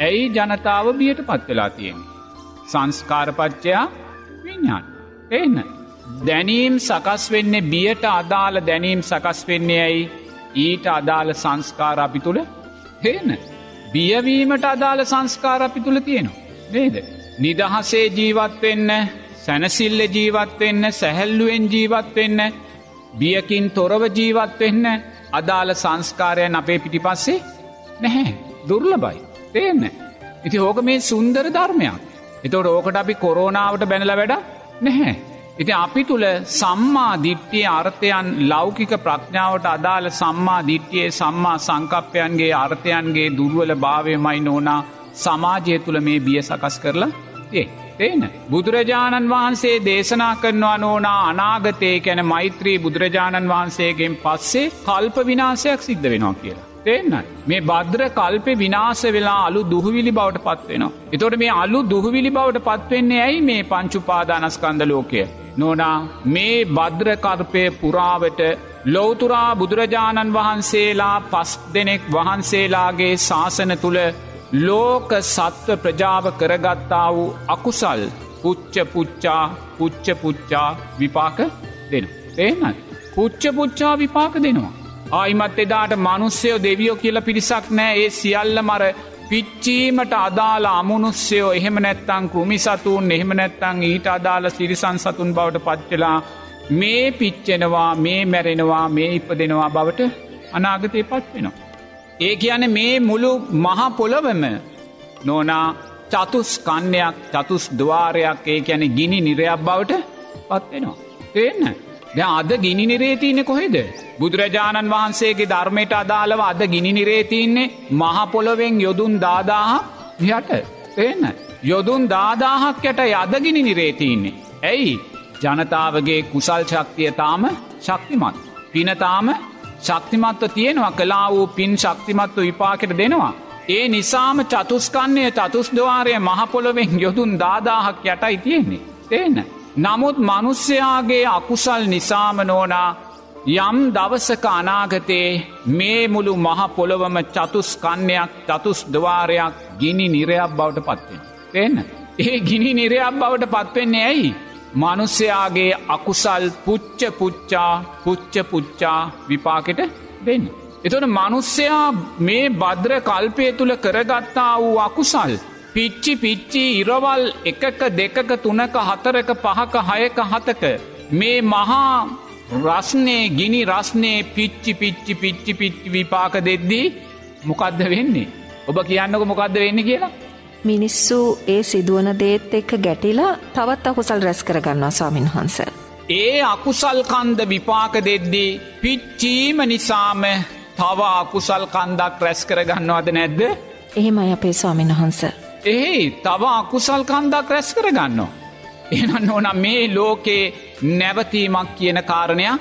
ඇයි ජනතාව බියට පත්වෙලා තියෙන. සංස්කාරපච්චයා විඤ්ඥාන්. එන්න. දැනීම් සකස් වෙන්නේ බියට අදාළ දැනීම් සකස් වෙන්නේ ඇයි ඊට අදාළ සංස්කාර අපි තුළ හේන. බියවීමට අදාළ සංස්කාර අපි තුළ තියෙනවා. නේද. නිදහසේ ජීවත්වෙන්න සැනසිල්ල ජීවත්වෙන්න සැහැල්ලුවෙන් ජීවත්වෙන්න බියකින් තොරව ජීවත්වෙන්න අදාළ සංස්කාරයන් අපේ පිටිපස්සේ නැහැ දුර්ල බයි තේන්න. ඉති හෝක මේ සුන්දර ධර්මයක්. එතවට ඕකට අපි කොරෝනාවට බැනල වැඩ නැහැ. ඉති අපි තුළ සම්මා දිට්ටිය අර්ථයන් ලෞකික ප්‍රඥාවට අදාළ සම්මා දිට්ටියේ සම්මා සංකප්පයන්ගේ අර්ථයන්ගේ දුර්වල භාවයමයි නෝනා සමාජය තුළ මේ බිය සකස් කරලා ඒ. තේන. බුදුරජාණන් වහන්සේ දේශනා කරනවා නෝනා අනාගතය කැන මෛත්‍රී බුදුරජාණන් වහන්සේගෙන් පස්සේ කල්ප විනාසයක් සිද්ධ වෙනවා කියලා. තේන්නයි. මේ බද්‍ර කල්පෙ විනාස වෙලා අලු දුහවිලි බවට පත්වෙනවා. එතොට මේ අලු දුහවිලි බවට පත්වෙන්නේ ඇයි මේ පංචුපාදානස්කන්ද ලෝකය. නොනා මේ බද්‍රකර්පය පුරාවට ලෝතුරා බුදුරජාණන් වහන්සේලා පස් දෙනෙක් වහන්සේලාගේ ශාසන තුළ ලෝක සත්ව ප්‍රජාව කරගත්තා වූ අකුසල් පුච්ච පුච්චා පුච්ච පුච්චා විපාක දෙන. ඒනයි. පුච්ච පුච්චා විපාක දෙනවා. ආයිමත් එදාට මනුස්්‍යයෝ දෙවියෝ කියල පිරිසක් නෑ ඒ සියල්ල මර පිච්චීමට අදාලා අමනුස්්‍යයෝ එහෙම නැත්තං කෘමි සතුන් එහෙම නැත්තං ඊට අදාළ සිරිසන් සතුන් බවට පච්චලා මේ පිච්චෙනවා මේ මැරෙනවා මේ ඉප දෙනවා බවට අනාගතය පත්වෙනවා. ඒ කියන මේ මුළු මහා පොළොවම නෝනා චතුස් කන්නයක් චතුස් දවාරයක් ඒ ඇන ගිනි නිරයක් බවට පත්වෙනවා. තියන්න. ද අද ගිනි නිරේතියනෙ කොහෙද. බුදුරජාණන් වහන්සේගේ ධර්මයට අදාළව අද ගිනි නිරේතින්නේ මහපොළොවෙන් යොදුන් දාදාහක් යට එන්න. යොදුන් දාදාහක් යට යදගිනි නිරේතින්නේ. ඇයි ජනතාවගේ කුසල් ශක්තිය තාම ශක්තිමත්. පිනතාම ශක්තිමත්ව තියෙනවා කලා වූ පින් ශක්තිමත්ව විපාකට දෙනවා. ඒ නිසාම චතුස්කන්නය චතුස්දවාරය මහපොළොවෙන් යොදුන් දාදාහක් යටයි තියෙන්නේ. තේන්න. නමුත් මනුස්්‍යයාගේ අකුසල් නිසාම නෝනා යම් දවසක අනාගතයේ මේ මුළු මහ පොළොවම චතුස් කන්නයක් චතුස් දවාරයක් ගිනි නිරයක් බවට පත්වෙන. එන්න. ඒ ගිනි නිරයක් බවට පත්වෙන්නේ ඇයි. මනුස්්‍යයාගේ අකුසල් පුච්ච පුච්චා පුච්ච පුච්චා විපාකෙට දෙන්න. එතොට මනුස්්‍යයා මේ බද්‍ර කල්පය තුළ කරගත්තා වූ අකුසල්. පිච්චි පිච්චි ඉරවල් එකක දෙකක තුනක හතරක පහක හයක හතක මේ මහා රස්නේ ගිනි රස්නේ පිච්චි පිච්චි පිච්චි පිච්චි විපාක දෙද්දී මොකක්ද වෙන්නේ. ඔබ කියන්නක මොකක්ද වෙන්න කියලා. මිනිස්සු ඒ සිදුවන දේත් එක්ක ගැටිලා තවත් අකුසල් රැස් කරගන්නවා ස්වාමින් වහන්ස. ඒ අකුසල් කන්ද විපාක දෙද්දී පිච්චීම නිසාම තව අකුසල් කන්දක් රැස් කරගන්නවාද නැද්ද. එහෙම අය අපේ ස්වාමින් වහන්ස. එහේ තව අකුසල් කන්දක් රැස් කරගන්නවා. එනන්න ඕනම් මේ ලෝකේ නැවතීමක් කියන කාරණයක්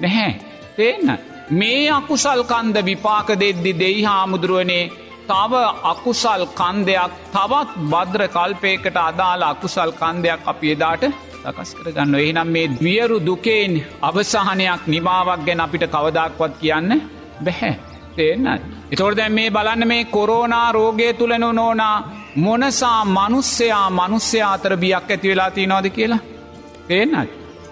නැහැ. තේන්න. මේ අකුසල් කන්ද විපාක දෙද්දි දෙයි හාමුදුරුවනේ තව අකුසල් කන්දයක් තවත් බද්‍ර කල්පයකට අදාළ අකුසල් කන්දයක් අප එදාට සකස් කරගන්න එහනම් මේ වියරු දුකෙන් අවසාහනයක් නිමාවක් ගැන අපිට කවදක්වත් කියන්න බැහැ. තේන්න. එතොර දැන් මේ බලන්න මේ කොරෝනා රෝගය තුළනු නෝනා මොනසා මනුස්සයා මනුස්්‍යයා අතර බියක් ඇති වෙලා තියනවාද කියලා. තේන්නයි.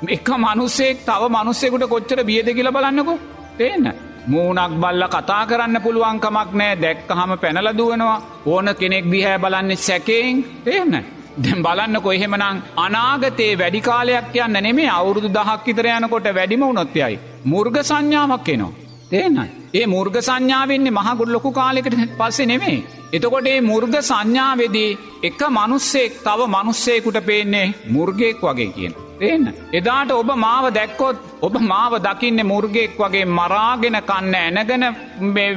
එක මනුස්සෙක් තව මනුස්සෙකුට කොච්චර බියද කියල බලන්නකු තේන්න. මූනක් බල්ල කතා කරන්න පුළුවන්කමක් නෑ දැක්කහම පැනලදුවනවා ඕන කෙනෙක් දිහැ බලන්න සැකෙන් තේන්න. දැම් බලන්න කොහෙමනං අනාගතයේ වැඩිකාලයක් යන්න නෙමේ අවුරුදු දහක් විතර යනකොට වැඩිම උනොත්යයි. මුර්ග සංඥාවක් එනවා. තේනයි. ඒ මුර්ග සංඥාවන්නේ මහගුඩ ලොකු කාලෙකට පස්සේ නෙමේ. එතකොට ඒ මුර්ග සංඥාවෙදී එක මනුස්සෙක් තව මනුස්සයකුට පේන්නේ මුර්ගෙක් වගේ කියන. තියන්න. එදාට ඔබ මාව දැක්කොත් ඔබ මාව දකින්න මුර්ගෙක් වගේ මරාගෙන කන්න ඇනගෙන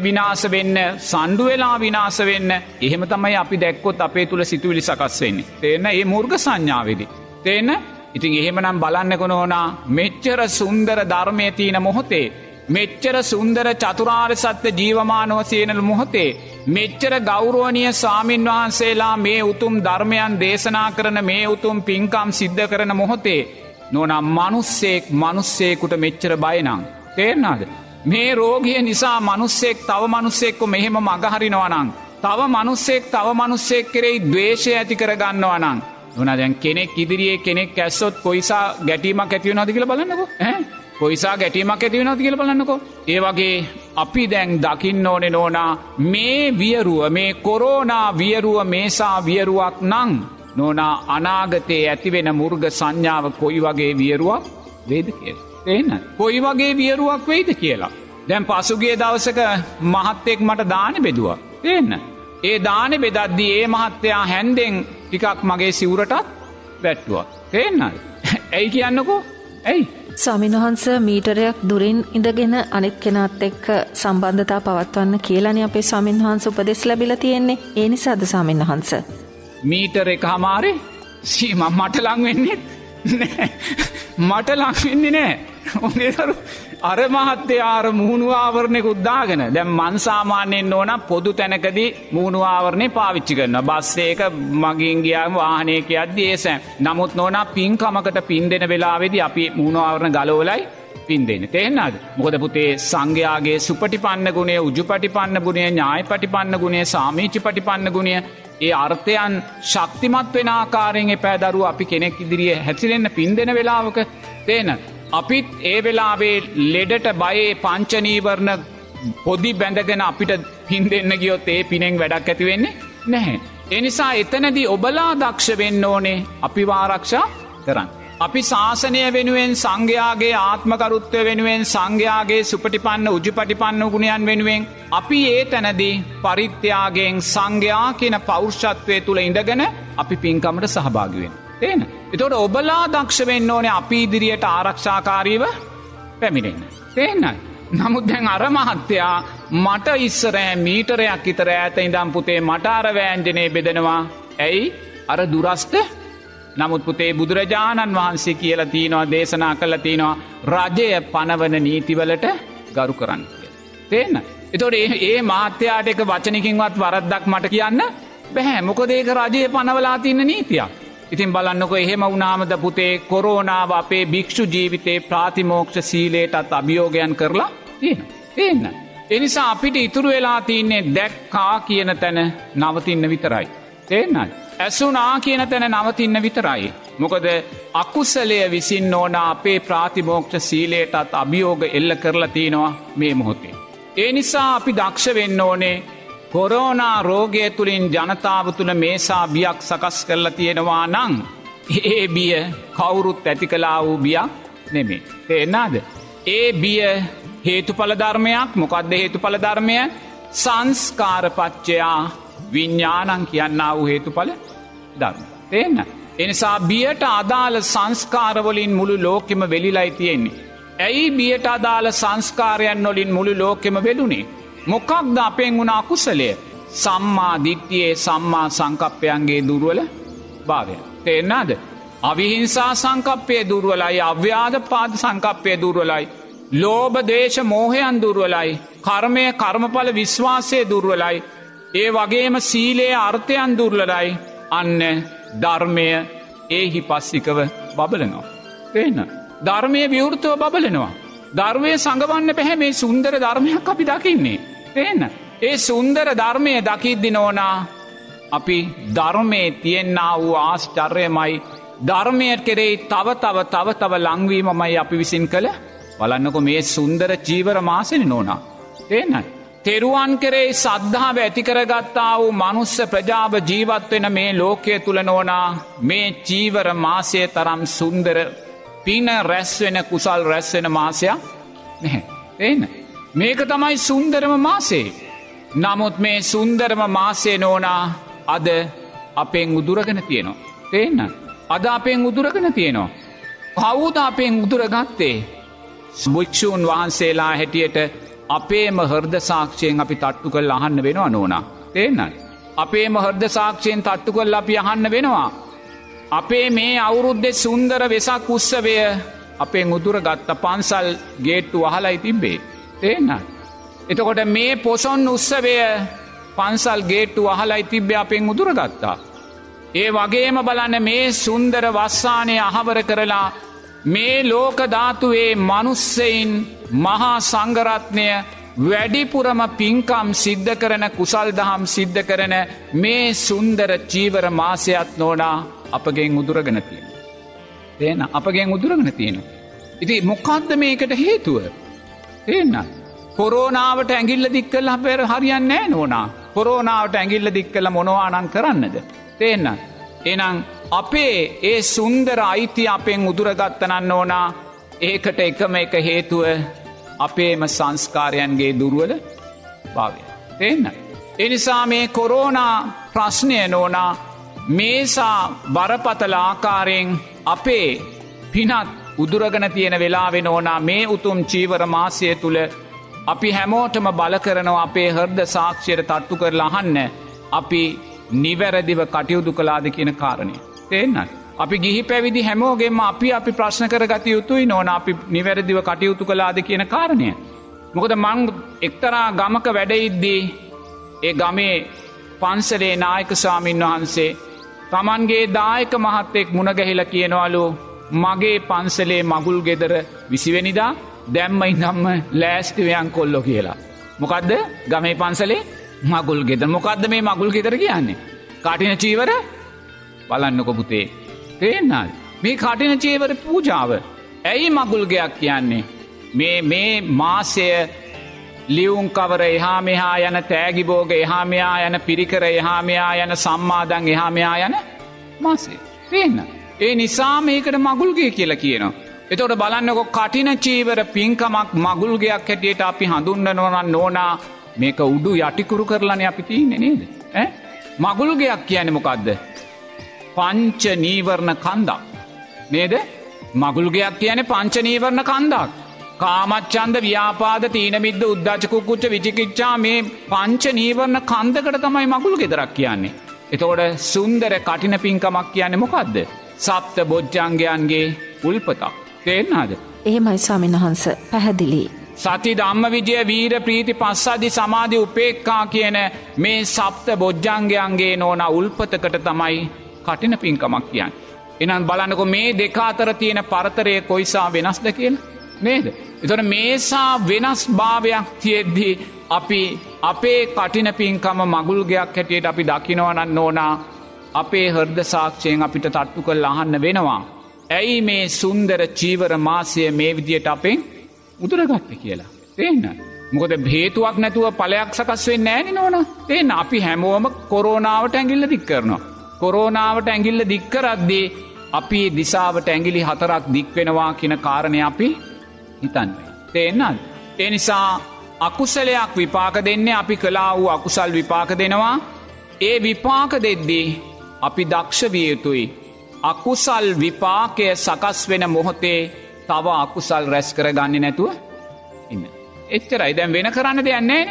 විනාස වෙන්න සණ්ඩුවෙලා විනාස වෙන්න එහෙම තමයි අපි දැක්කොත් අපේ තුළ සිතුවිලි සකස් වෙන්නේ. තියන්න ඒ මුර්ග සංඥාවෙදි. තියන්න ඉතින් එහෙමනම් බලන්නකොන ඕනා මෙච්චර සුන්දර ධර්මය තියන මොහොතේ. මෙච්චර සුන්දර චතුරාර් සත්‍ය ජීවමානව සයනල් මොහොතේ. මෙච්චර ගෞරුවනිය සාමීන් වහන්සේලා මේ උතුම් ධර්මයන් දේශනා කරන මේ උතුම් පින්කම් සිද්ධ කරන මොහොතේ. නොනම් මනුස්සෙක් මනුස්සේකුට මෙච්චර බයනං. තේරනාද. මේ රෝගිය නිසා මනුස්සෙක් තව මනුස්සෙක්කො මෙහෙම මගහරිනවනං. තව මනුස්සෙක් තව මනුස්සෙක් කෙරෙයි දවේශය ඇති කරගන්නවා නං. නොන දැන් කෙනෙක් ඉදිරියේ කෙනෙක් ඇස්සොත් කොයිසා ගැටීමක් ඇතිව නොති කියල බලන්නකෝ කොයිසා ගැටීමක් ඇතිව නොති කියල බලන්නකෝ. ඒ වගේ අපි දැන් දකින්න ඕනෙ නෝනා මේ වියරුව මේ කොරෝනා වියරුව මේසා වියරුවක් නං නොනා අනාගතයේ ඇතිවෙන මුර්ග සංඥාව කොයි වගේ වියරුවක් වේද කියල. එන්න කොයි වගේ වියරුවක් වෙයිද කියලා. දැන් පසුගේ දවසක මහත්තෙක් මට දාන බෙදවා. එන්න. ඒ දානෙ බෙදද්දී ඒ මහත්තයා හැන්දෙන් ටිකක් මගේ සිවුරටත් වැට්ටුවක්. එන්න. ඇයි කියන්නකෝ ඇයි. ස්වාමින්වහන්ස මීටරයක් දුරින් ඉඳගෙන අනිත් කෙනත් එක්ක සම්බන්ධතා පවත්වන්න කියලන අපේ ස්වාමින්වහන්ස උපදෙස් ලැබිල තියෙන්නේ. ඒ නිසාද ස්වාමින්වහන්ස. මීටර එක හමාරේ? සීම මට ලංවෙන්නේ මට ලංවෙන්නේ නෑ. ඔනේදරු අර මහත්තයාර මුහුණුවාවරණය උද්දාගෙන දැම් මන්සාමාන්‍යයෙන් ඕන පොදු තැනකදී මුහුණුවාවරණය පාවිච්චි කරන්න බස්සේක මගින් ගියාම වාහනයක අද්දී ඒසෑ නමුත් නොන පින්කමකට පින් දෙෙන වෙලාවෙදි අපි මුහුණුවාවරණ ගලෝලයි පින් දෙන්න. තේෙන්න්නද මොකද පුතේ සංඝයාගේ සුපටිපන්න ගුණේ උජු පටිපන්න ගුණේ ඥාය පටිපන්න ගුණේ සාමීචි පටිපන්න ගුණය ඒ අර්ථයන් ශක්තිමත් වෙන ආකාරයෙන් එපෑදරුව අපි කෙනෙක් ඉදිරිිය හැසිරෙන්න්න පින් දෙෙන වෙලාවක තේන අපිත් ඒ වෙලාවේ ලෙඩට බයේ පංචනීවරණ පොදි බැඳගෙන අපිට පින් දෙන්න ගියොත් ඒ පිනෙෙන් වැඩක් ඇතිවෙන්නේ නැහැ. එනිසා එතනදී ඔබලා දක්ෂ වෙන්න ඕනේ අපි වාරක්ෂා කරන්න. අපි ශාසනය වෙනුවෙන් සංඝයාගේ ආත්මකරුත්වය වෙනුවෙන් සංඝයාගේ සුපටිපන්න උජුපටිපන්න ගුණයන් වෙනුවෙන් අපි ඒ තැනදී පරිත්‍යයාගෙන් සංඝයා කියන පෞෂ්ෂත්වය තුළ ඉඳගෙන අපි පින්කමට සහභාගිවෙන්. තේන. එතොට ඔබලා දක්ෂ වෙන්න ඕනේ අපි ඉදිරියට ආරක්ෂාකාරීව පැමිණෙන්න. තේන්නයි. නමුත් දැන් අරමහත්තයා මට ඉස්සරෑ මීටරයක් ඉතර ඇත ඉදම් පුතේ මට අරවෑන්ජනය බෙදෙනවා ඇයි අර දුරස්ට නමුත් පුතේ බුදුරජාණන් වහන්සේ කියලා තියනවා දේශනා කළ තියනවා රජය පනවන නීතිවලට ගරු කරන්න. තේන්න. එතොට ඒ මාත්‍යයාට එක වචනකින්වත් වරද්දක් මට කියන්න බැහැ මොකදේක රජය පනවලා තින්න නීතියක්. ඉතින් බලන්නකො එහෙම වුනාමද පුතේ කොරෝනාව අපේ භික්ෂු ජීවිතේ ප්‍රාතිමෝක්ෂ සීලේටත් අභියෝගයන් කරලා තියෙන. එන්න. එනිසා අපිට ඉතුරු වෙලා තියන්නේ දැක්කා කියන තැන නවතින්න විතරයි. තේන්නයි. ඇසුනා කියන තැන නවතින්න විතරයි. මොකද අකුසලය විසින් ඕන අපේ ප්‍රාතිමෝක්ෂ සීලේටත් අභියෝග එල්ල කරලා තියෙනවා මේ මොහොතේ. ඒ නිසා අපි දක්ෂ වෙන්න ඕනේ කොරෝනා රෝගය තුළින් ජනතාව තුළ මේසා බියක් සකස් කරලා තියෙනවා නං ඒ බිය කවුරුත් ඇති කලා වූ බියක් නෙමේ. තේෙන්නාද. ඒ බිය හේතුඵල ධර්මයක් මොකක්ද හේතුඵල ධර්මය සංස්කාරපච්චයා විඤ්ඥානං කියන්න වූ හේතුඵල ධර්ම. තේන්න. එනිසා බියට අදාළ සංස්කාරවලින් මුළු ලෝකෙම වෙලිලයි තියෙන්නේ. ඇයි බියට අදාළ සංස්කාරයන් නොලින් මුළු ලෝකෙම වෙලුනේ. මොකක්ද අපෙන් වුණ අකුසලය සම්මා දිට්ටියේ සම්මා සංකප්පයන්ගේ දුරුවල භාවය. තේෙන්නාද. අවිහිංසා සංකප්පය දුරුවලයි අව්‍යාධ පාද සංකප්පය දුරුවලයි. ලෝබ දේශ මෝහයන් දුරුවලයි. කර්මය කර්මඵල විශ්වාසය දුරුවලයි. ඒ වගේම සීලයේ අර්ථයන් දුර්ලරයි අන්න ධර්මය ඒහි පස්සිකව බබලනවා. එන්න. ධර්මය විවෘතව බබලනවා. ධර්මය සඟවන්න පැහැ මේ සුන්දර ධර්මයක් අපි දකින්නේ. පේන්න. ඒ සුන්දර ධර්මය දකිද්දි නෝනා අපි ධර්මය තියෙන්න්න වූ ආශ්චර්යමයි ධර්මයට කෙරෙයි තව තව තව තව ලංවීමමයි අපි විසින් කළ බලන්නකො මේ සුන්දර ජීවර මාසෙන නෝනා. ඒනයි. තෙරුවන් කරේ සද්ධාව ඇතිකරගත්තා වූ මනුස්ස ප්‍රජාව ජීවත්වෙන මේ ලෝකය තුළ නෝනා මේ චීවර මාසය තරම් සුන්දර පින රැස්වෙන කුසල් රැස්වෙන මාසයක් නැහැ. එන්න. මේක තමයි සුන්දරම මාසේ. නමුත් මේ සුන්දරම මාසේ නෝනා අද අපෙන් උදුරගෙන තියෙනවා. තේන්න. අද අපෙන් උදුරගෙන තියෙනවා. කවුද අපෙන් උදුරගත්තේ. ස්භික්‍ෂූන් වහන්සේලා හැටියට අපේම හර්ද සාක්ෂයෙන් අපි තට්ටු කල් අහන්න වෙනවා නෝනා. තේන්නයි. අපේම හර්ද සාක්ෂයෙන් තට්ටු කොල් අපි අහන්න වෙනවා. අපේ මේ අවුරුද්දෙ සුන්දර වෙසක් උත්සවය අපේ මුදුර ගත්ත පන්සල් ගේට්ටු අහලයි තිබ්බේ. තේන්න. එතකොට මේ පොසොන් උත්සවය පන්සල් ගේට්ටු අහලයි තිබ්බේ අපෙන් උදුර ගත්තා. ඒ වගේම බලන්න මේ සුන්දර වස්සානය අහවර කරලා මේ ලෝකධාතුවේ මනුස්සයින් මහා සංගරත්නය වැඩිපුරම පින්කම් සිද්ධ කරන කුසල් දහම් සිද්ධ කරන මේ සුන්දර චීවර මාසයත් නෝනා අපගෙන් උදුරගෙන තියෙන. තේන අපගෙන් උදුරගෙන තියෙන. ඉති මොකක්ද මේකට හේතුව. තියන්න. කොරෝනාවට ඇගිල්ල දික්කල් අපේර හරියන්න නෑ නෝනා. කොරෝනාවට ඇගිල්ල දික්කල මොනවානන් කරන්නද. තේන්න. එනං අපේ ඒ සුන්දර අයිති අපෙන් උදුරගත්තනන්න ඕනා ඒකට එකම එක හේතුව අපේම සංස්කාරයන්ගේ දුරුවල භාවය. තියන්න. එනිසා මේ කොරෝනා ප්‍රශ්නය නෝනා මේසා බරපතල ආකාරයෙන් අපේ පිනත් උදුරගන තියෙන වෙලාවෙන ඕනා මේ උතුම් චීවර මාසය තුළ අපි හැමෝටම බල කරනවා අපේ හර්ද සාක්ෂයට තට්ටු කරලා අහන්න අපි නිවැරදිව කටයුතු කලාද කියන කාරණය. තේන්නත්. අපි ගිහි පැවිදි හැමෝගෙම අපි අපි ප්‍රශ්න කරගත යුතුයි නොන අපි නිවැරදිව කටයුතු කලාද කියන කාරණය. මොකද මං එක්තරා ගමක වැඩඉද්දී ඒ ගමේ පන්සලේ නායක සාමීන් වහන්සේ තමන්ගේ දායක මහත්තෙක් මුණගැහිල කියනවලු මගේ පන්සලේ මගුල් ගෙදර විසිවෙනිදා දැම්ම ඉදම්ම ලෑස්තිවයන් කොල්ලො කියලා. මොකක්ද ගමේ පන්සලේ මගුල් ගෙද මොකක්ද මේ මගුල් ගෙදර කියන්නේ. කාටින චීවර බලන්නකො පුතේ. තේන්නාල් මේ කටින චේවර පූජාව ඇයි මගුල්ගයක් කියන්නේ. මේ මේ මාසය ලියවුම් කවර එහා මෙහා යන තෑගිබෝග එහාමයා යන පිරිකර එහාමයා යන සම්මාදං එහාමයා යන මාසේ. පේන්න. ඒ නිසා මේකට මගුල්ගේ කියලා කියනවා. එතොට බලන්නකො කටින චීවර පින්කමක් මගුල්ගයක් හැටියට අපි හඳුන්න නොනන් නෝනා මේක උඩු යටිකුරු කරලන අපි තියන්නේ නේද. මගුල්ගයක් කියන මොකක්ද. පංච නීවරණ කන්දක්. නේද මගුල්ගයක් කියන පංච නීවරණ කන්දක්. කාමච්චන්ද ව්‍යාපාද තීනමිද්ද උද්දාචකුක්කුච්ච විචිකිච්චා මේ පංච නීවරණ කන්දකට තමයි මගුල් ගෙදරක් කියන්නේ. එතෝට සුන්දර කටින පින්කමක් කියන්නේ මොකක්ද. සප්ත බොජ්ජංගයන්ගේ උල්පතක්. තේෙන්නාද. එහෙමයි ස්වාමින් වහන්ස පැහැදිලි. සති ධම්ම විජය වීර ප්‍රීති පස්සදි සමාධි උපේක්කා කියන මේ සප්ත බොජ්ජංගයන්ගේ නෝන උල්පතකට තමයි කටින පින්කමක් කියන්න. එනම් බලන්නකො මේ දෙකාතර තියෙන පරතරය කොයිසා වෙනස්ද කියන නේද. එතොට මේසා වෙනස් භාවයක් තියෙද්දී අපි අපේ කටින පින්කම මගුල්ගයක් හැටියට අපි දකිනවනන්න ඕනා අපේ හර්ද සාක්ෂයෙන් අපිට තට්ටු කල් අහන්න වෙනවා. ඇයි මේ සුන්දර චීවර මාසය මේ විදියට අපෙන් උදුරගත්ත කියලා. තියන්න. මොකද භේතුවක් නැතුව පලයක් සකස් වෙන්න ෑනි නොන තියන්න අපි හැමෝම කොරෝනාවට ඇගිල්ල දික් කරනවා. කොරෝනාවට ඇගිල්ල දික්කරද්දී අපි දිසාවට ඇගිලි හතරක් දික්වෙනවා කියන කාරණය අපි හිතන්න. තේන්නල්. එනිසා අකුසලයක් විපාක දෙන්නේ අපි කලා වූ අකුසල් විපාක දෙනවා ඒ විපාක දෙද්දී අපි දක්ෂ විය යුතුයි. අකුසල් විපාකය සකස් වෙන මොහොතේ තව අකුසල් රැස් කර ගන්න නැතුව ඉන්න. එච්චරයි දැන් වෙන කරන්න දෙයන්නේ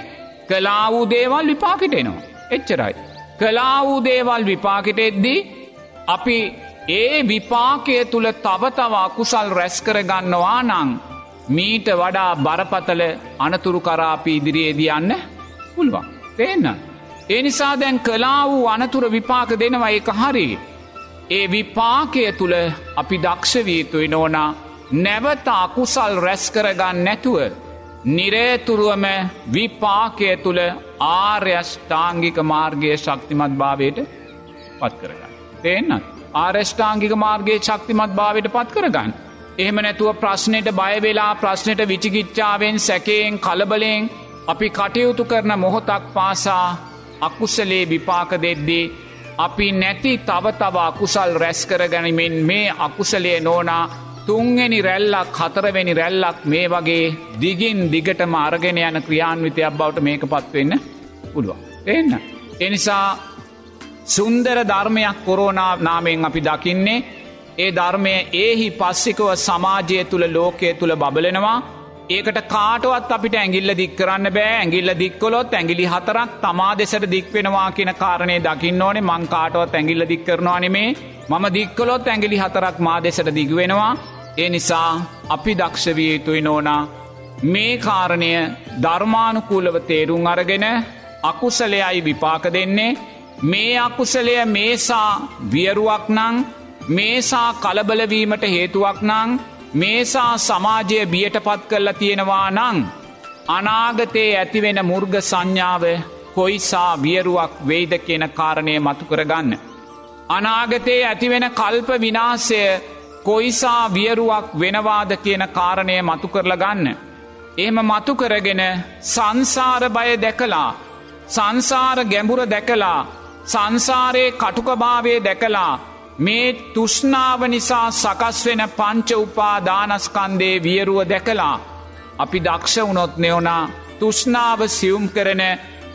කලා වූ දේවල් විපාකිට එනවා. එච්චරයි. කලා වූ දේවල් විපාකිට එද්දී අපි ඒ විපාකය තුළ තවතව අකුසල් රැස්කර ගන්නවා නං මීට වඩා බරපතල අනතුරු කරාපි ඉදිරියේදී යන්න පුළුවන්. තේන්න. ඒ නිසා දැන් කලා වූ අනතුර විපාක දෙනවා ඒ හරි. ඒ විපාකය තුළ අපි දක්ෂවීතුයි නෝනා නැවත අකුසල් රැස්කරගන්න නැතුව නිරේතුරුවම විපාකය තුළ ආර්යෂ්ඨාංගික මාර්ගය ශක්තිමත් භාවයට පත් කරගන්න. තේන්නත්. ආර්ෂ්ඨාංගික මාර්ගයේ ශක්තිමත් භාවයට පත් කරගන්න. එහෙම නැතුව ප්‍රශ්නයට බයවෙලා ප්‍රශ්නයට විචිකිච්චාවෙන් සැකයෙන් කලබලෙන් අපි කටයුතු කරන මොහොතක් පාසා අකුසලේ විපාක දෙද්දී අපි නැති තව තව අකුසල් රැස්කර ගැනීමෙන් මේ අකුසලේ නෝනා තුන්වෙනි රැල්ලක් හතරවෙනි රැල්ලක් මේ වගේ දිගින් දිගටම අරගෙන යන ක්‍රියාන්විතයක් බවට මේක පත්වෙන්න පුළුවන්. එන්න. එනිසා සුන්දර ධර්මයක් කොරෝනා නාමයෙන් අපි දකින්නේ ඒ ධර්මය ඒහි පස්සිකව සමාජය තුළ ලෝකය තුළ බබලෙනවා ඒකට කාටවත් අපිට ඇගිල්ල දික් කරන්න බෑ. ඇගිල්ල දික්කොලොත් ඇගිලි හතරක් තමා දෙසට දික්වෙනවා කියන කාරණය දකින්න ඕනේ. මං කාටවත් ඇගිල්ල දික් කරනවා නෙමේ. මම දික්කොලොත් ඇගිලි හතරක් මා දෙසට දිගවෙනවා ඒ නිසා අපි දක්ෂවිය යුතුයි නෝනා. මේ කාරණය ධර්මානුකූලව තේරුම් අරගෙන අකුසලයයි විපාක දෙන්නේ. මේ අකුසලය මේසා වියරුවක් නං මේසා කලබලවීමට හේතුවක් නං මේසා සමාජය බියට පත් කරලා තියෙනවා නං අනාගතයේ ඇතිවෙන මුර්ග සංඥාව කොයිසා වියරුවක් වෙයිද කියන කාරණය මතු කරගන්න. අනාගතයේ ඇතිවෙන කල්ප විනාසය කොයිසා වියරුවක් වෙනවාද කියන කාරණය මතු කරල ගන්න. එහෙම මතු කරගෙන සංසාර බය දැකලා සංසාර ගැඹුර දැකලා සංසාරයේ කටුකභාවය දැකලා මේ තුෂ්නාව නිසා සකස් වෙන පංච උපා දානස්කන්දේ වියරුව දැකලා අපි දක්ෂ වුණොත් නෙවනා තුෂ්නාව සියුම් කරන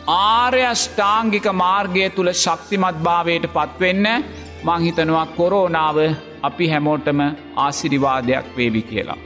ආර්යෂ්ඨාංගික මාර්ගය තුළ ශක්තිමත් භාවයට පත්වෙන්න මංහිතනවා කොරෝනාව අපි හැමෝටම ආසිරිවාදයක් වේවි කියලා.